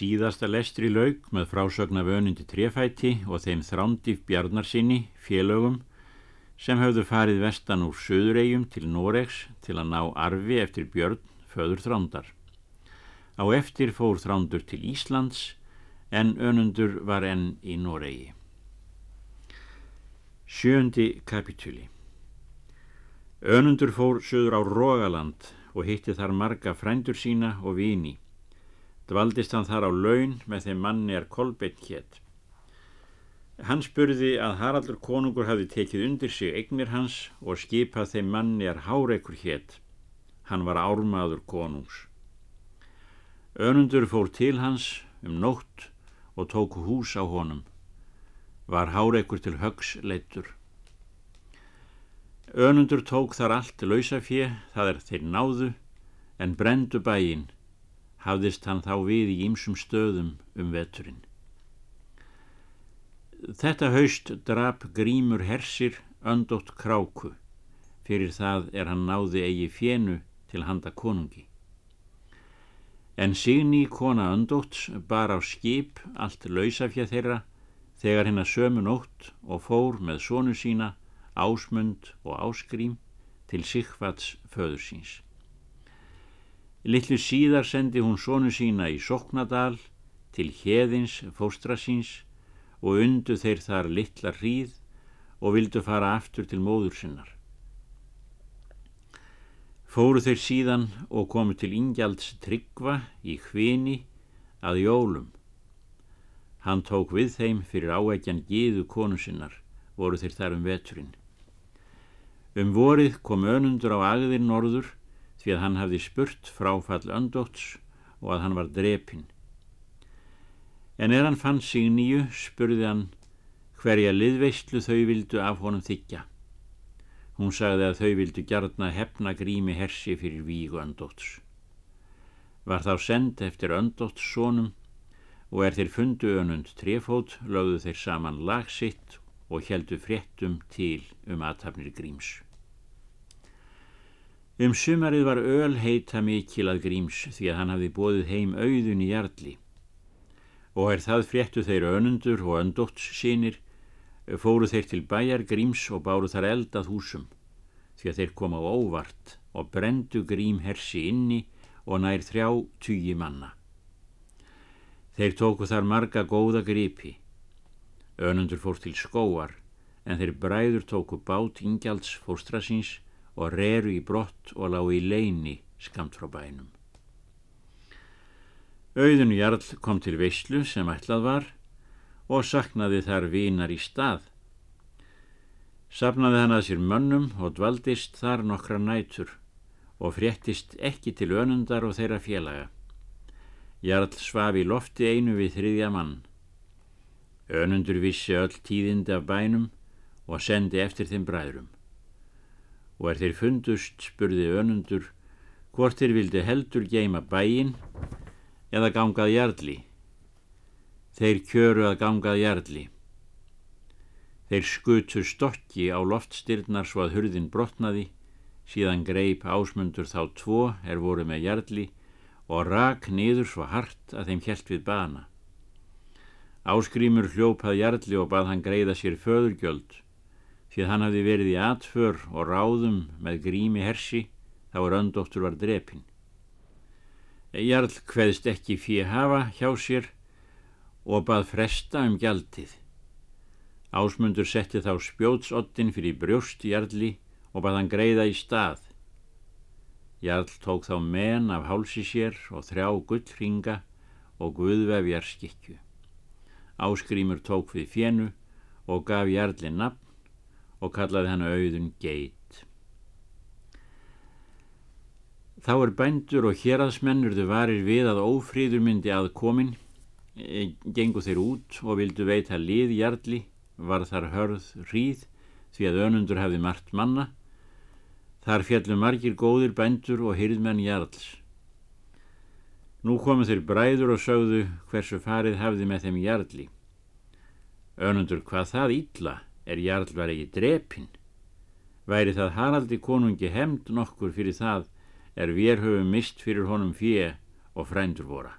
Síðasta lestri laug með frásögna vönundi trefæti og þeim þrándif bjarnarsinni, félögum, sem höfðu farið vestan úr söðuregjum til Noregs til að ná arfi eftir björn föður þrándar. Á eftir fór þrándur til Íslands en önundur var enn í Noregi. Sjöndi kapitúli Önundur fór söður á Rógaland og hitti þar marga frændur sína og vini. Dvaldist hann þar á laun með þeim manni er Kolbeitt hétt. Hann spurði að Haraldur konungur hafi tekið undir sig eignir hans og skipað þeim manni er Háreikur hétt. Hann var ármaður konungs. Önundur fór til hans um nótt og tóku hús á honum. Var Háreikur til högs leittur. Önundur tók þar allt lausafjö, það er þeir náðu, en brendu bæinn hafðist hann þá við í ýmsum stöðum um veturinn. Þetta haust drap grímur hersir öndótt kráku, fyrir það er hann náði eigi fjenu til handa konungi. En Signi kona öndótts bar á skip allt lausafjað þeirra þegar hennar sömu nótt og fór með sónu sína, ásmund og áskrím til Sigvats föður Littlu síðar sendi hún sónu sína í Soknadal til Heðins fóstra síns og undu þeir þar littla hríð og vildu fara aftur til móður sinnar. Fóru þeir síðan og komu til Ingjalds tryggva í hvini að jólum. Hann tók við þeim fyrir áækjan giðu konu sinnar, voru þeir þar um veturinn. Um vorið kom önundur á agðir norður því að hann hafði spurt fráfall öndóts og að hann var drepin. En er hann fann sig nýju, spurði hann hverja liðveistlu þau vildu af honum þykja. Hún sagði að þau vildu gjarna hefna grími hersi fyrir vígu öndóts. Var þá send eftir öndóts sónum og er þeir fundu önund trefót, lögðu þeir saman lagsitt og heldu fréttum til um aðtapnir gríms. Um sumarið var öl heita mikil að gríms því að hann hafði bóðið heim auðun í jarli. Og er það fréttu þeir önundur og öndótts sínir, fóru þeir til bæjar gríms og báru þar eldað húsum, því að þeir koma á óvart og brendu grím hersi inni og nær þrjá tugi manna. Þeir tóku þar marga góða gripi. Önundur fór til skóar, en þeir bræður tóku bát ingjalds fóstrasins og reru í brott og lág í leini skamt frá bænum. Auðun Jarl kom til veyslu sem ætlað var og saknaði þar vinar í stað. Sapnaði hann að sér mönnum og dvaldist þar nokkra nætur og fréttist ekki til önundar og þeirra félaga. Jarl svaf í lofti einu við þriðja mann. Önundur vissi öll tíðindi af bænum og sendi eftir þeim bræðrum og er þeir fundust spurði önundur hvort þeir vildi heldur geima bæin eða gangað jarli. Þeir kjöru að gangað jarli. Þeir skutu stokki á loftstyrnar svo að hurðin brotnaði, síðan greip ásmundur þá tvo er voru með jarli og rak niður svo hart að þeim helt við bana. Áskrímur hljópað jarli og bað hann greiða sér föðurgjöld því að hann hafði verið í atför og ráðum með grími hersi þá er öndóttur var drepin. Jarl hveðst ekki fyrir hafa hjá sér og bað fresta um gjaldið. Ásmundur setti þá spjótsottin fyrir brjóst Jarli og bað hann greiða í stað. Jarl tók þá men af hálsi sér og þrjá gullringa og guðvefjar skikju. Áskrímur tók við fjennu og gaf Jarli nafn og kallaði hann auðun geit. Þá er bændur og héraðsmennurðu varir við að ófríður myndi að komin, e, gengu þeir út og vildu veita liðjarli, var þar hörð hríð því að önundur hefði margt manna, þar fjallu margir góðir bændur og hyrðmenn jarls. Nú komu þeir bræður og sögðu hversu farið hafði með þeim jarli. Önundur hvað það ítla, er Jarl var ekki drepin. Væri það Haraldi konungi hemd nokkur fyrir það er við höfum mist fyrir honum fjö og frændur vora.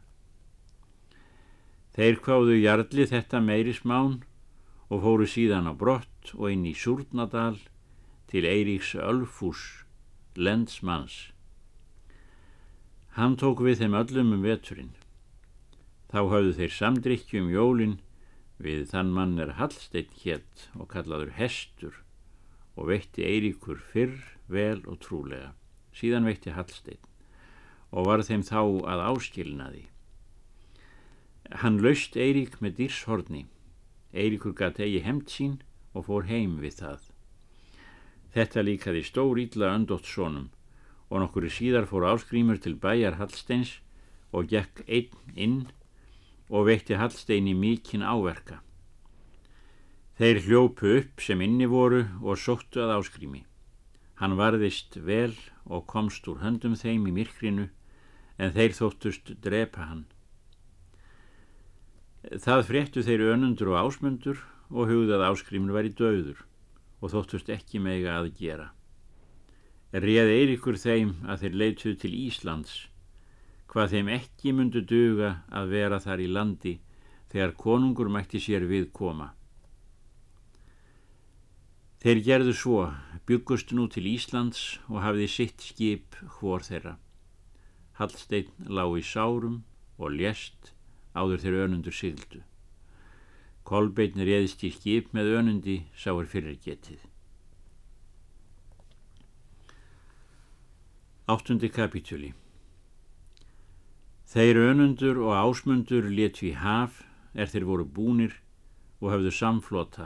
Þeir kváðu jarli þetta meiri smán og fóru síðan á brott og inn í Súrnadal til Eiríks Ölfús, lendsmanns. Hann tók við þeim öllum um veturinn. Þá hafðu þeir samdrykkjum jólinn við þann mann er Hallsteinn hétt og kallaður Hestur og veitti Eiríkur fyrr, vel og trúlega. Síðan veitti Hallsteinn og var þeim þá að áskilnaði. Hann laust Eirík með dýrshorni. Eiríkur gæti eigi hemt sín og fór heim við það. Þetta líkaði stór ítla öndótt sónum og nokkuri síðar fór áskrýmur til bæjar Hallsteins og gekk einn inn og veitti Hallsteini mikinn áverka. Þeir hljópu upp sem inni voru og sóttu að áskrými. Hann varðist vel og komst úr höndum þeim í myrkrinu en þeir þóttust drepa hann. Það fréttu þeir önundur og ásmundur og hugðað áskrimur væri döður og þóttust ekki meiga að gera. Réð Eiríkur þeim að þeir leituð til Íslands, hvað þeim ekki myndu duga að vera þar í landi þegar konungur mætti sér við koma. Þeir gerðu svo, byggust nú til Íslands og hafði sitt skip hvor þeirra. Hallsteinn lág í sárum og lést áður þeirra önundur sigildu. Kolbeinn réðist í skip með önundi sáur fyrir getið. Áttundi kapitúli Þeir önundur og ásmundur letu í haf er þeir voru búnir og hafðu samflota.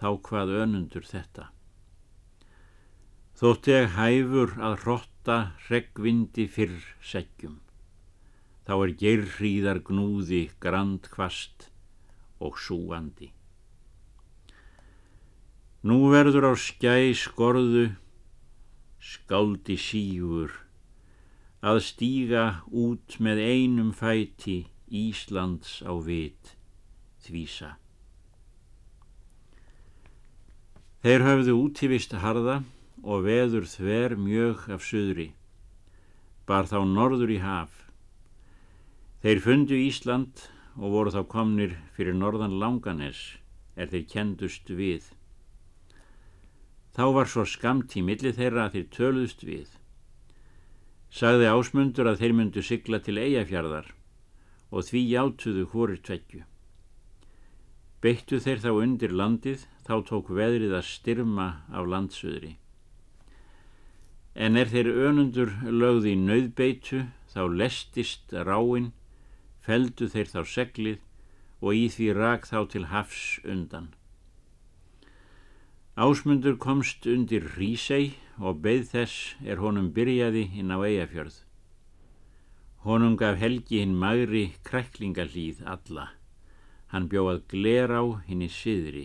Þá hvað önundur þetta? Þótt ég hæfur að hrotta reggvindi fyrr seggjum. Þá er gerðhríðar gnúði grand kvast og súandi. Nú verður á skæ skorðu, skáldi sígur, að stíga út með einum fæti Íslands á vit þvísa. Þeir höfðu útífist harða og veður þver mjög af söðri, bar þá norður í haf. Þeir fundu Ísland og voru þá komnir fyrir norðan Langanes er þeir kendust við. Þá var svo skamt í milli þeirra að þeir töluðst við. Sagði ásmundur að þeir myndu sigla til eigafjörðar og því játuðu hórir tveggju. Beittu þeir þá undir landið, þá tók veðrið að styrma af landsöðri. En er þeir önundur lögði í nauðbeitu þá lestist ráin, feldu þeir þá seglið og í því rak þá til hafs undan. Ásmundur komst undir Rísei og beð þess er honum byrjaði inn á Eyjafjörð. Honum gaf Helgi hinn magri kræklingalíð alla. Hann bjóð gler á hinn í siðri.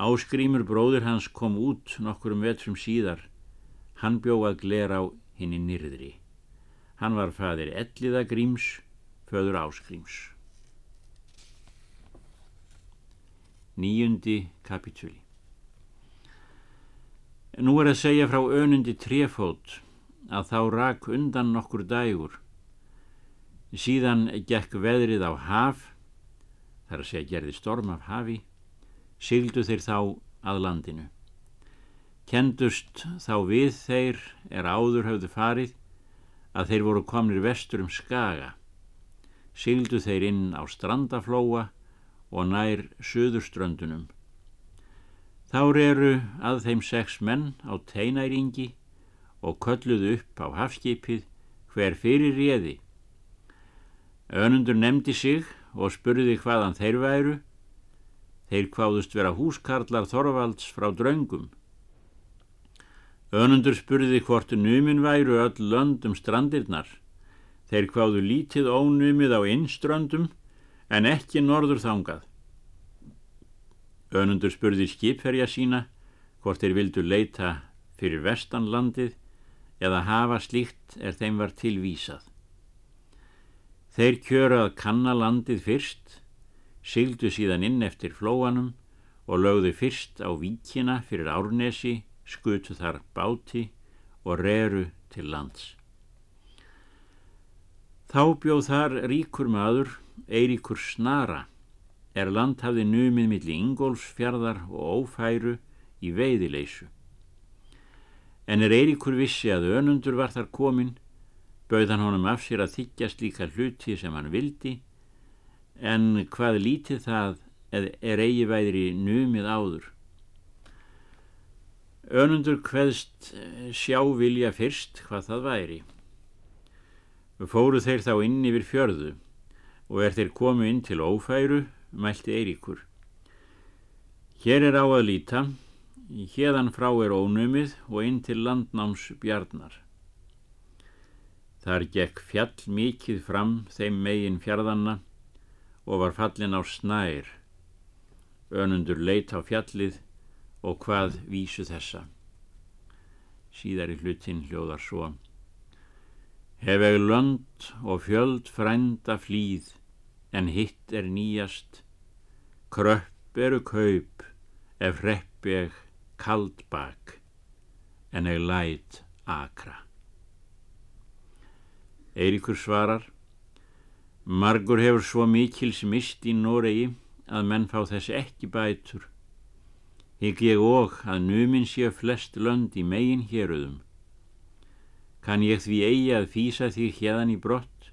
Áskrímur bróður hans kom út nokkurum vetrum síðar Hann bjóð gler á henni nýrðri. Hann var fadir Elliða Gríms, föður Ásgríms. Níundi kapitúli Nú er að segja frá önundi trefót að þá rak undan nokkur dægur. Síðan gekk veðrið á haf, þar að segja gerði storm af hafi, sigildu þeir þá að landinu. Kendust þá við þeir er áður höfðu farið að þeir voru komnir vestur um skaga. Sigildu þeir inn á strandaflóa og nær söðurströndunum. Þá eru að þeim sex menn á teinæringi og kölluðu upp á hafskipið hver fyrir réði. Önundur nefndi sig og spurði hvaðan þeir væru. Þeir hvaðust vera húskarlar Þorvalds frá draungum. Önundur spurði hvort numin væru öll löndum strandirnar. Þeir hvaðu lítið ónumið á innströndum en ekki norður þangað. Önundur spurði skipferja sína hvort þeir vildu leita fyrir vestanlandið eða hafa slíkt er þeim var tilvísað. Þeir kjöru að kanna landið fyrst, syldu síðan inn eftir flóanum og lögðu fyrst á víkina fyrir Árnesi skutu þar báti og reru til lands. Þá bjóð þar ríkur maður Eiríkur Snara er land hafði numið milli Ingólfsfjörðar og Ófæru í veiðileysu. En er Eiríkur vissi að önundur var þar komin, bauð hann honum af sér að þykja slíka hluti sem hann vildi, en hvað lítið það er eigi væðri numið áður. Önundur hveðst sjá vilja fyrst hvað það væri. Fóru þeir þá inn yfir fjörðu og er þeir komu inn til ófæru, mælti Eiríkur. Hér er á að líta, hérðan frá er ónumið og inn til landnáms bjarnar. Þar gekk fjall mikið fram þeim megin fjörðanna og var fallin á snær. Önundur leit á fjallið og hvað vísu þessa. Síðar í hlutin hljóðar svo. Hef ég lönd og fjöld frænda flýð, en hitt er nýjast. Kröpp eru kaup, ef hrepp ég kald bak, en ég læt akra. Eiríkur svarar, margur hefur svo mikils mist í Noregi að menn fá þessi ekki bætur Hygg ég og að numin sé flest lönd í megin héruðum. Kan ég því eigi að fýsa því hérðan í brott,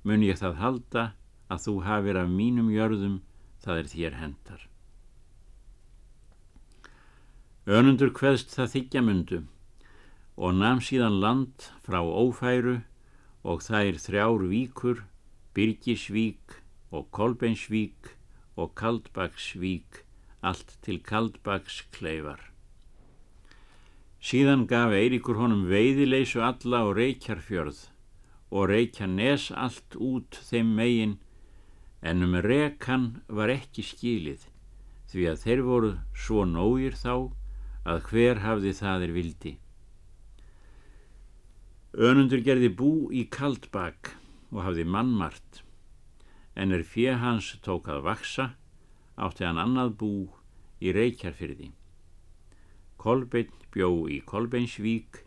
mun ég það halda að þú hafir af mínum jörðum það er þér hendar. Önundur hveðst það þykja mundu og nam síðan land frá ófæru og það er þrjár víkur, Byrgisvík og Kolbeinsvík og Kaldbaksvík allt til kaldbaks kleifar. Síðan gaf Eiríkur honum veiðileysu alla og reykjarfjörð og reykja nes allt út þeim megin en um rekan var ekki skilið því að þeir voru svo nógir þá að hver hafði það er vildi. Önundur gerði bú í kaldbak og hafði mannmart en er fjö hans tók að vaksa átti hann annað bú í Reykjarfyrði. Kolbeinn bjó í Kolbeinsvík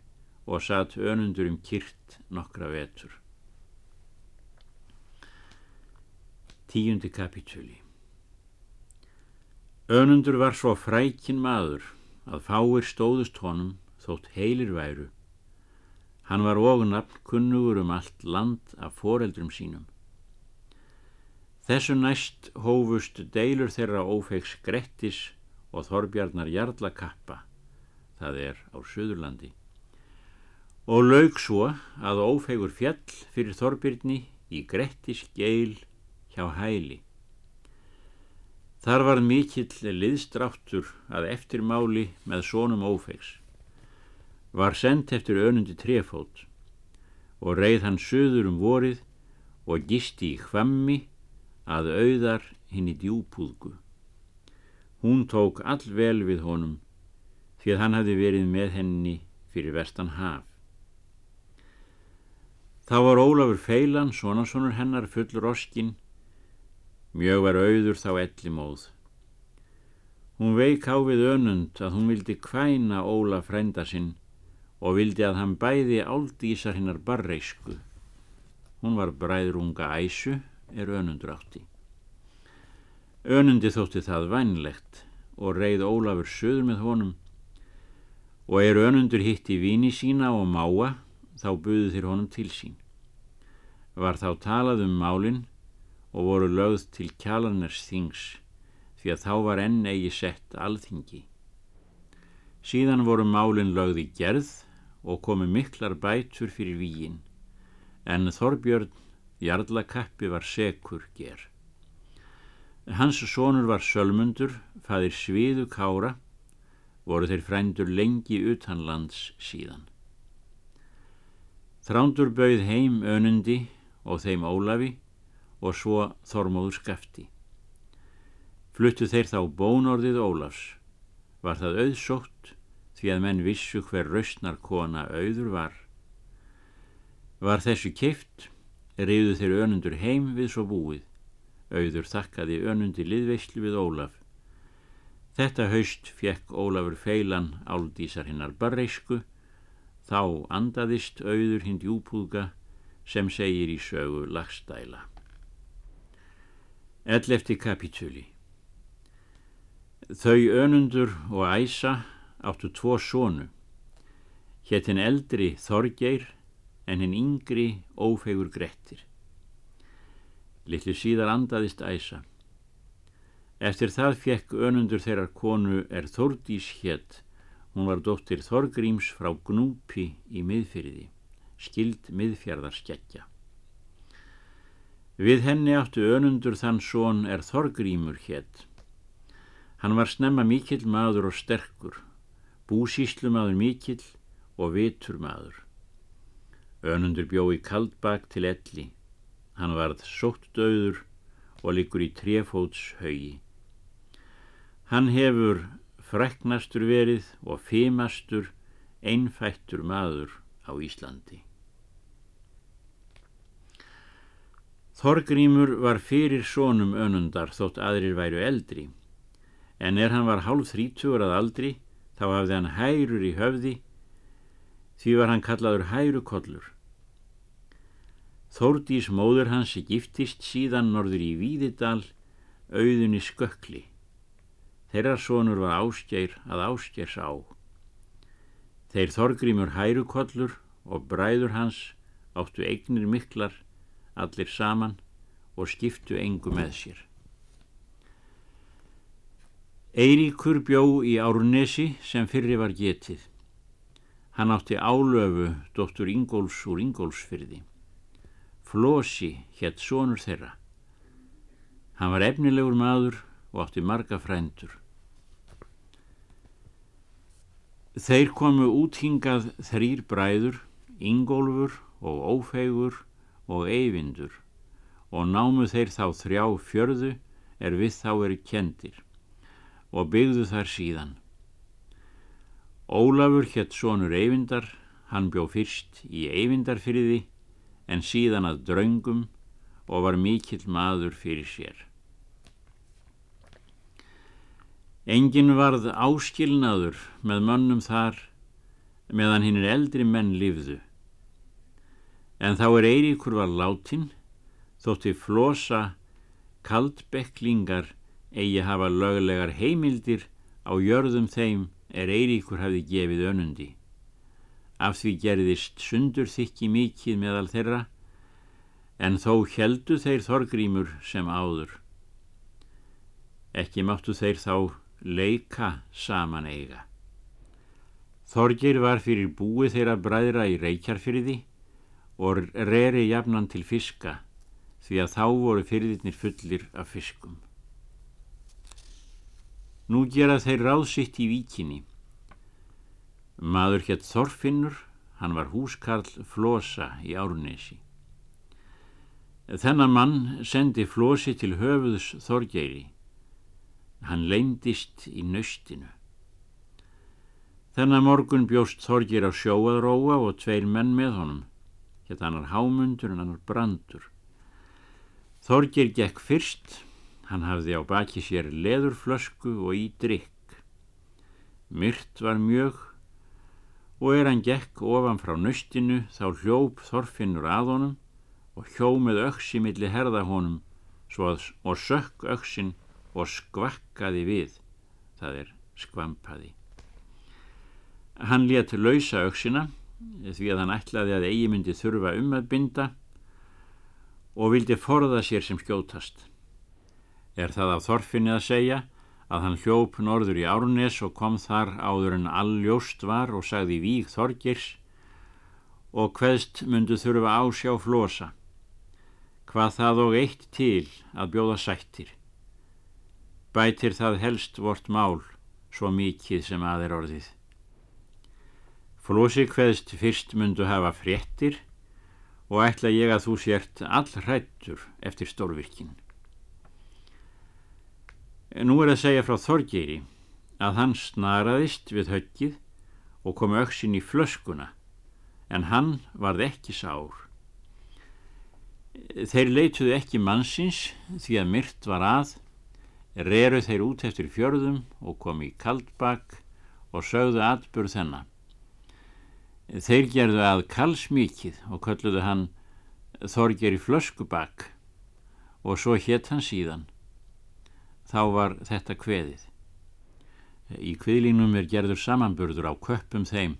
og satt önundur um kyrt nokkra vetur. Tíundi kapitúli Önundur var svo frækin maður að fáir stóðust honum þótt heilir væru. Hann var ógnafn kunnugur um allt land af foreldrum sínum. Þessu næst hófust deilur þeirra ófeiks Grettis og Þorbjarnar Jarlakappa, það er á Suðurlandi, og laug svo að ófeigur fjall fyrir Þorbjörni í Grettis geil hjá hæli. Þar var mikill liðstráttur að eftirmáli með sónum ófeigs. Var sendt eftir önundi trefót og reið hann söður um vorið og gisti í hvammi að auðar hinn í djúpúðgu. Hún tók allvel við honum því að hann hafi verið með henni fyrir vestan haf. Þá var Ólafur Feilan, sonasonur hennar, fullur oskinn, mjög var auður þá elli móð. Hún veik á við önund að hún vildi kvæna Óla frænda sinn og vildi að hann bæði áldísar hinnar barreisku. Hún var bræðrunga æsu er önundur átti. Önundi þótti það vænlegt og reið Ólafur söður með honum og er önundur hitt í vini sína og máa þá buðu þér honum til sín. Var þá talað um málinn og voru lögð til kjalarners þings því að þá var enn eigi sett alþingi. Síðan voru málinn lögð í gerð og komi miklar bætur fyrir vígin en Þorbjörn Jarlakappi var sekur ger. Hans sonur var Sölmundur, fadir Sviðu Kára, voru þeir frændur lengi utanlands síðan. Þrándur bauð heim önundi og þeim Ólafi og svo Þormóður skafti. Fluttu þeir þá bónorðið Ólafs, var það auðsótt því að menn vissu hver raustnar kona auður var. Var þessu keift reyðu þeir önundur heim við svo búið. Auður þakkaði önundi liðveislu við Ólaf. Þetta haust fekk Ólafur feilan áldísar hinnar barreisku, þá andaðist auður hinn djúpúðga sem segir í sögu lagstæla. Ellefti kapitúli Þau önundur og æsa áttu tvo sónu. Héttin eldri Þorgeir en hinn yngri ófegur Grettir. Littlu síðar andaðist æsa. Eftir það fekk önundur þeirrar konu er Þordís hétt. Hún var dóttir Þorgríms frá Gnúpi í miðfyrði, skild miðfjörðarskeggja. Við henni áttu önundur þann són er Þorgrímur hétt. Hann var snemma mikill maður og sterkur, búsíslu maður mikill og vitur maður. Önundur bjó í kaldbak til elli. Hann varð sótt döður og likur í trefóts haugi. Hann hefur freknastur verið og fimastur einfættur maður á Íslandi. Þorgrímur var fyrir sónum önundar þótt aðrir væru eldri, en er hann var hálf þrítugur að aldri þá hafði hann hærur í höfði, því var hann kallaður hærukollur. Þórdís móður hans giftist síðan norður í Víðidal, auðunni skökli. Þeirrar sónur var áskjær að áskjærs á. Þeir Þorgrímur hærukollur og bræður hans áttu eignir miklar allir saman og skiptu engu með sér. Eiríkur bjó í Árnesi sem fyrri var getið. Hann átti álöfu dóttur Ingóls úr Ingólsfyrði. Flosi hétt sonur þeirra. Hann var efnilegur maður og átti marga frændur. Þeir komu úthingað þrýr bræður, Ingólfur og Ófegur og eyvindur og námu þeir þá þrjá fjörðu er við þá eru kendir og byggðu þar síðan. Ólafur hétt sonur eyvindar, hann bjó fyrst í eyvindarfyrði en síðan að draungum og var mikill maður fyrir sér. Engin varð áskilnaður með mönnum þar meðan hinn er eldri menn livðu En þá er Eiríkur var látin, þótti flosa kaldbekklingar eigi hafa löglegar heimildir á jörðum þeim er Eiríkur hafi gefið önundi. Af því gerðist sundur þykki mikið meðal þeirra, en þó heldu þeir þorgrímur sem áður. Ekki máttu þeir þá leika saman eiga. Þorgir var fyrir búið þeirra bræðra í Reykjarfyrði og reri jafnan til fiska því að þá voru fyrirðirnir fullir af fiskum. Nú gera þeir ráðsitt í víkinni. Maður hétt Þorfinnur, hann var húskarl Flosa í Árnesi. Þennan mann sendi Flosi til höfuðs Þorgeiri. Hann leindist í nöstinu. Þennan morgun bjóst Þorgeir á sjóaðróa og tveir menn með honum hétt hannar hámundur en hannar brandur. Þorgir gekk fyrst, hann hafði á baki sér leðurflösku og í drikk. Myrt var mjög og er hann gekk ofan frá nöstinu þá hljóp Þorfinnur að honum og hjó með öksi millir herða honum að, og sökk öksin og skvakkaði við, það er skvampaði. Hann létt lausa öksina því að hann ætlaði að eigi myndi þurfa um að binda og vildi forða sér sem skjótast. Er það af þorfinni að segja að hann hljóp norður í Árnes og kom þar áður en alljóst var og sagði víg Þorgirs og hveðst myndu þurfa ásjá flosa. Hvað það og eitt til að bjóða sættir. Bætir það helst vort mál svo mikið sem að er orðið. Flósi hveðst fyrst myndu hafa fréttir og ætla ég að þú sért allrættur eftir stórvirkin. Nú er að segja frá Þorgeri að hann snaraðist við höggið og kom auksin í flöskuna en hann varð ekki sár. Þeir leituðu ekki mannsins því að myrt var að, reru þeir út eftir fjörðum og kom í kaldbak og sögðu atbyrð þennan. Þeir gerðu að kalsmikið og kölluðu hann Þorger í flöskubak og svo hétt hann síðan þá var þetta kveðið. Í kviðlínum er gerður samanburður á köppum þeim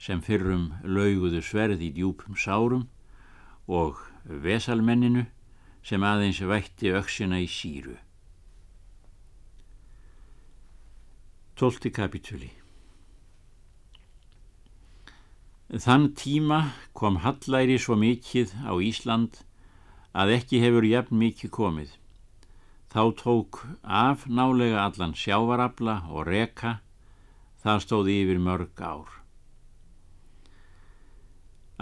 sem fyrrum lauguðu sverð í djúpum sárum og vesalmenninu sem aðeins vætti auksina í síru. Tólti kapitúli Þann tíma kom hallæri svo mikið á Ísland að ekki hefur jafn mikið komið. Þá tók af nálega allan sjávarabla og reka, það stóði yfir mörg ár.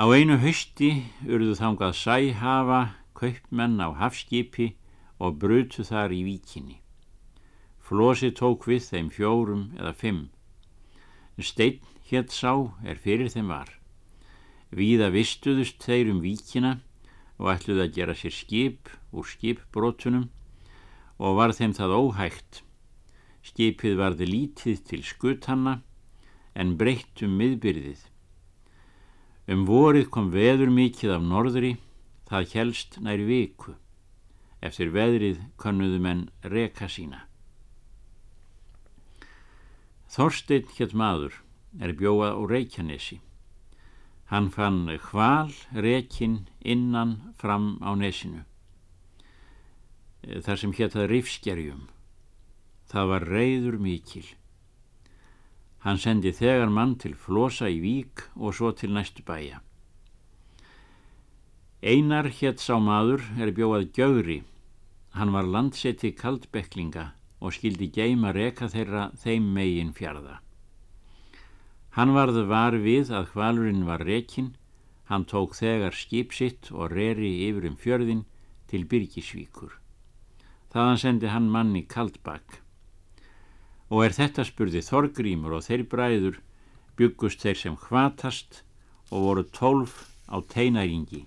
Á einu hausti urðu þangað sæhafa kaupmenn á hafskipi og brutu þar í víkinni. Flosi tók við þeim fjórum eða fimm. Steinn hétt sá er fyrir þeim var. Víða vistuðust þeir um víkina og ætluði að gera sér skip úr skipbrotunum og var þeim það óhægt. Skipið varði lítið til skutanna en breytt um miðbyrðið. Um vorið kom veður mikið af norðri, það helst nær viku. Eftir veðrið kannuðu menn reka sína. Þorstein hétt maður er bjóað á Reykjanesi. Hann fann hval rekin innan fram á nesinu. Þar sem héttað rifskerjum. Það var reyður mikil. Hann sendi þegar mann til Flosa í Vík og svo til næstu bæja. Einar hétt sá maður er bjóað Gjögri. Hann var landseti kaldbeklinga og skildi geima reka þeirra þeim megin fjarða. Hann varð var við að hvalurinn var rekin, hann tók þegar skip sitt og reri yfir um fjörðin til Byrgisvíkur. Þaðan sendi hann mann í Kaldbakk. Og er þetta spurði Þorgrímur og þeir bræður byggust þeir sem hvatast og voru tólf á teinæringi.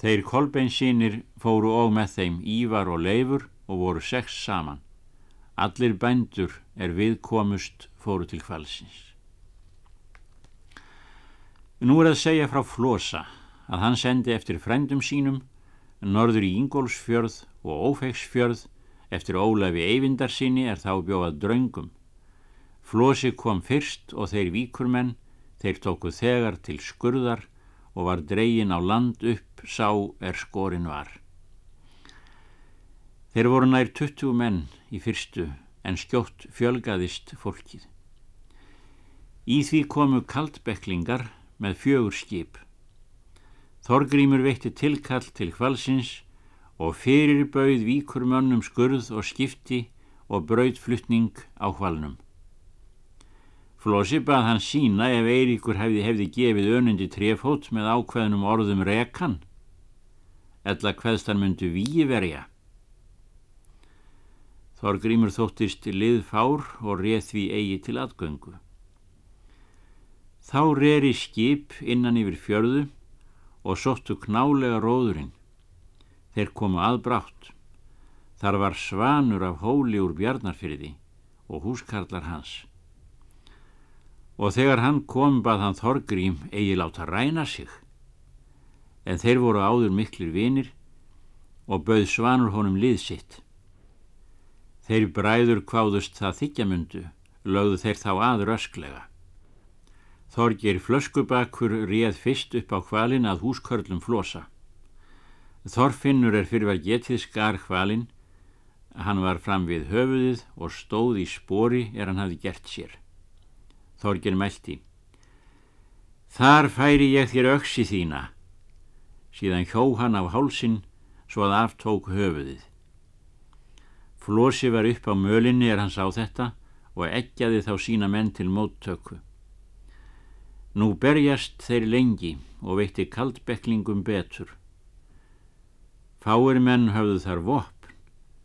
Þeir kolbeinsínir fóru og með þeim Ívar og Leifur og voru sex saman. Allir bændur er viðkomust fóru til kvalsins. Nú er að segja frá Flosa að hann sendi eftir frendum sínum norður í Ingólfsfjörð og Ófegsfjörð Eftir Ólafi Eyvindarsinni er þá bjóðað draungum. Flosi kom fyrst og þeir víkurmenn, þeir tóku þegar til skurðar og var dreygin á land upp sá er skorin var. Þeir voru nær 20 menn í fyrstu en skjótt fjölgaðist fólkið. Í því komu kaldbeklingar með fjögur skip. Þorgrímur veitti tilkall til hvalsins og fyrir bauð víkur mönnum skurð og skipti og braudflutning á hvalnum. Flósi bað hann sína ef Eiríkur hefði hefði gefið önundi trefót með ákveðnum orðum rekan, eðla hvaðst hann myndu víi verja. Þorgrímur þóttist lið fár og reð því eigi til atgöngu. Þá reri skip innan yfir fjörðu og sóttu knálega róðurinn. Þeir komu aðbrátt. Þar var svanur af hóli úr bjarnarfyrði og húskarlar hans. Og þegar hann kom bað hann Þorgrím eigi láta ræna sig. En þeir voru áður miklir vinir og bauð svanur honum lið sitt. Þeir bræður kváðust það þykjamundu, lögðu þeir þá aður ösklega. Þorgir flöskubakur réð fyrst upp á hvalin að húskörlum flosa. Þorfinnur er fyrir að getið skar hvalinn, hann var fram við höfuðið og stóð í spori er hann hafi gert sér. Þorgir meldi. Þar færi ég þér öksi þína, síðan hjó hann á hálsin svo að aftók höfuðið. Flósi var upp á mölinni er hann sá þetta og eggjaði þá sína menn til móttöku. Nú berjast þeir lengi og veitti kaldbeklingum betur. Fáir menn höfðu þar vopn,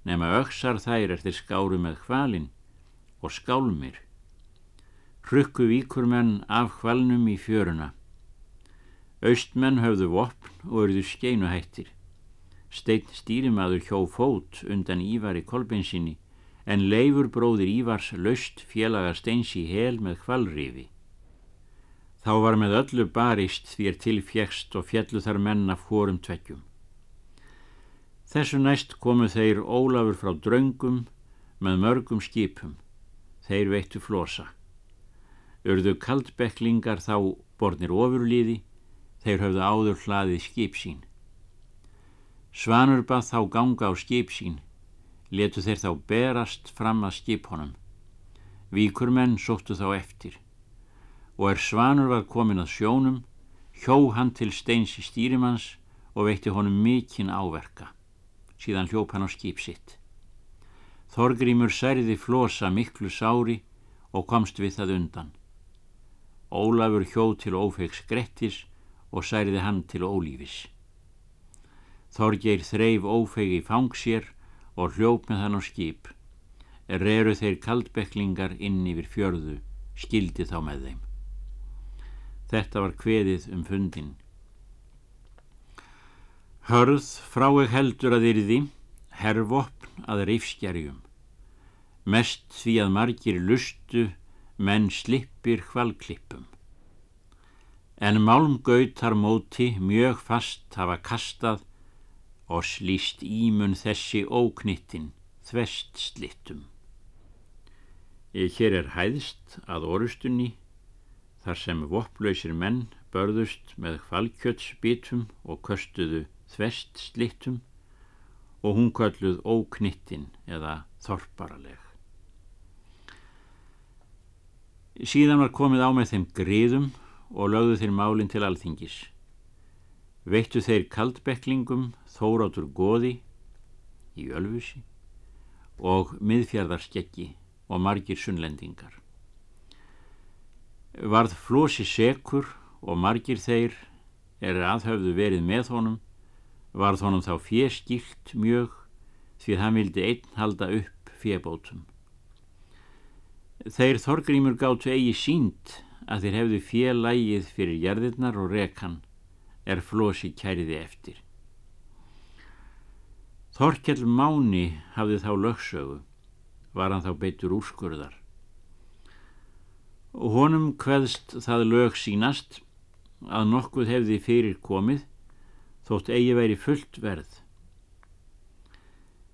nema öksar þær eftir skáru með hvalin og skálmir. Hrukku víkur menn af hvalnum í fjöruna. Austmenn höfðu vopn og eruðu skeinuhættir. Steinn stýrimaður hjó fót undan Ívar í kolbensinni en leifur bróðir Ívars löst félaga steins í hel með hvalrifi. Þá var með öllu barist því er tilfjekst og fjallu þar menn af hórum tveggjum. Þessu næst komu þeir Ólafur frá draungum með mörgum skipum. Þeir veittu flosa. Urðu kaldbeklingar þá borðnir ofurliði, þeir höfðu áður hlaðið skip sín. Svanur bað þá ganga á skip sín, letu þeir þá berast fram að skipunum. Víkurmenn sóttu þá eftir og er Svanur var komin að sjónum, hjó hann til steins í stýrimanns og veitti honum mikinn áverka. Síðan hljóp hann á skip sitt. Þorgrímur særði flosa miklu sári og komst við það undan. Ólafur hjóð til ófegs Grettis og særði hann til ólífis. Þorgeir þreif ófegi fang sér og hljóp með hann á skip. Reru þeir kaldbeklingar inn yfir fjörðu, skildi þá með þeim. Þetta var kveðið um fundin. Hörð frá ekki heldur að yrði, herrvopn að reifskjærjum. Mest því að margir lustu, menn slippir hvalklippum. En málmgautar móti mjög fast hafa kastað og slýst ímun þessi óknittin þvest slittum. Hér er hæðst að orustunni þar sem vopplausir menn börðust með hvalkjötsbitum og köstuðu þvest slittum og hún kölluð óknittin eða þorparaleg. Síðan var komið á með þeim griðum og lögðu þeir málinn til alþingis. Veittu þeir kaldbeklingum þórátur goði í ölfusi og miðfjörðarskeggi og margir sunnlendingar. Varð flosi sekur og margir þeir er aðhöfðu verið með honum, varð honum þá fjeskilt mjög því hann vildi einn halda upp fjebótum. Þeir Þorgrímur gáttu eigi sínt að þeir hefðu fjelægið fyrir gerðirnar og rekan er flosi kæriði eftir. Þorkell Máni hafði þá lögsögu, var hann þá beitur úrskurðar. Og honum hveðst það lög sínast að nokkuð hefði fyrir komið þótt eigi veri fullt verð.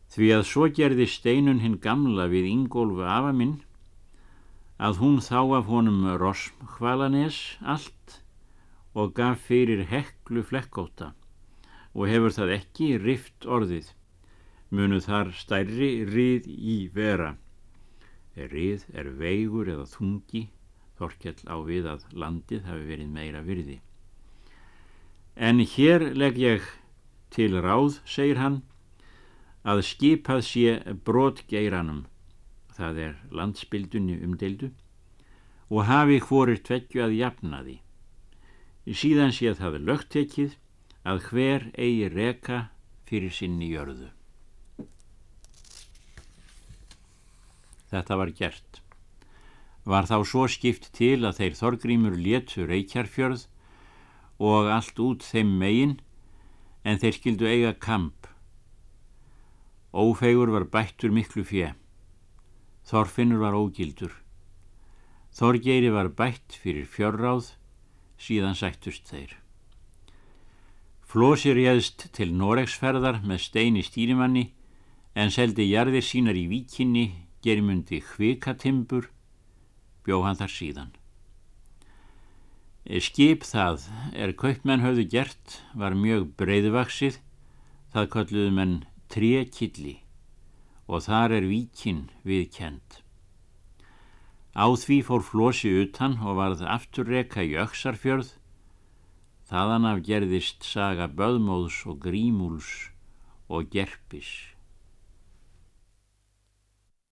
Því að svo gerði steinun hinn gamla við Ingólfu afa minn að hún þá af honum rosmhvalanes allt og gaf fyrir heklu flekkóta og hefur það ekki rift orðið munu þar stærri rið í vera er rið er veigur eða þungi þorkjall á við að landið hafi verið meira virði en hér legg ég til ráð segir hann að skipað sé brotgeiranum það er landsbyldunni umdeildu, og hafi hvorir tveggju að jafna því. Síðan sé að það er lögtekið að hver eigi reka fyrir sinni jörðu. Þetta var gert. Var þá svo skipt til að þeir þorgrímur léttu reykjarfjörð og allt út þeim megin en þeir skildu eiga kamp. Ófegur var bættur miklu fjö. Þorfinnur var ógildur. Þorgeiri var bætt fyrir fjörráð, síðan sættust þeir. Flósi réðst til Noregsferðar með steini stýrimanni en seldi jarðir sínar í víkinni, germundi hvikatimbur, bjó hann þar síðan. Skip það er kaupmenn höfðu gert var mjög breyðvaksið, það kalluðu menn trekilli og þar er víkin viðkend. Á því fór flosi utan og varð afturreka í öksarfjörð, þaðan af gerðist saga böðmóðs og grímúls og gerpis.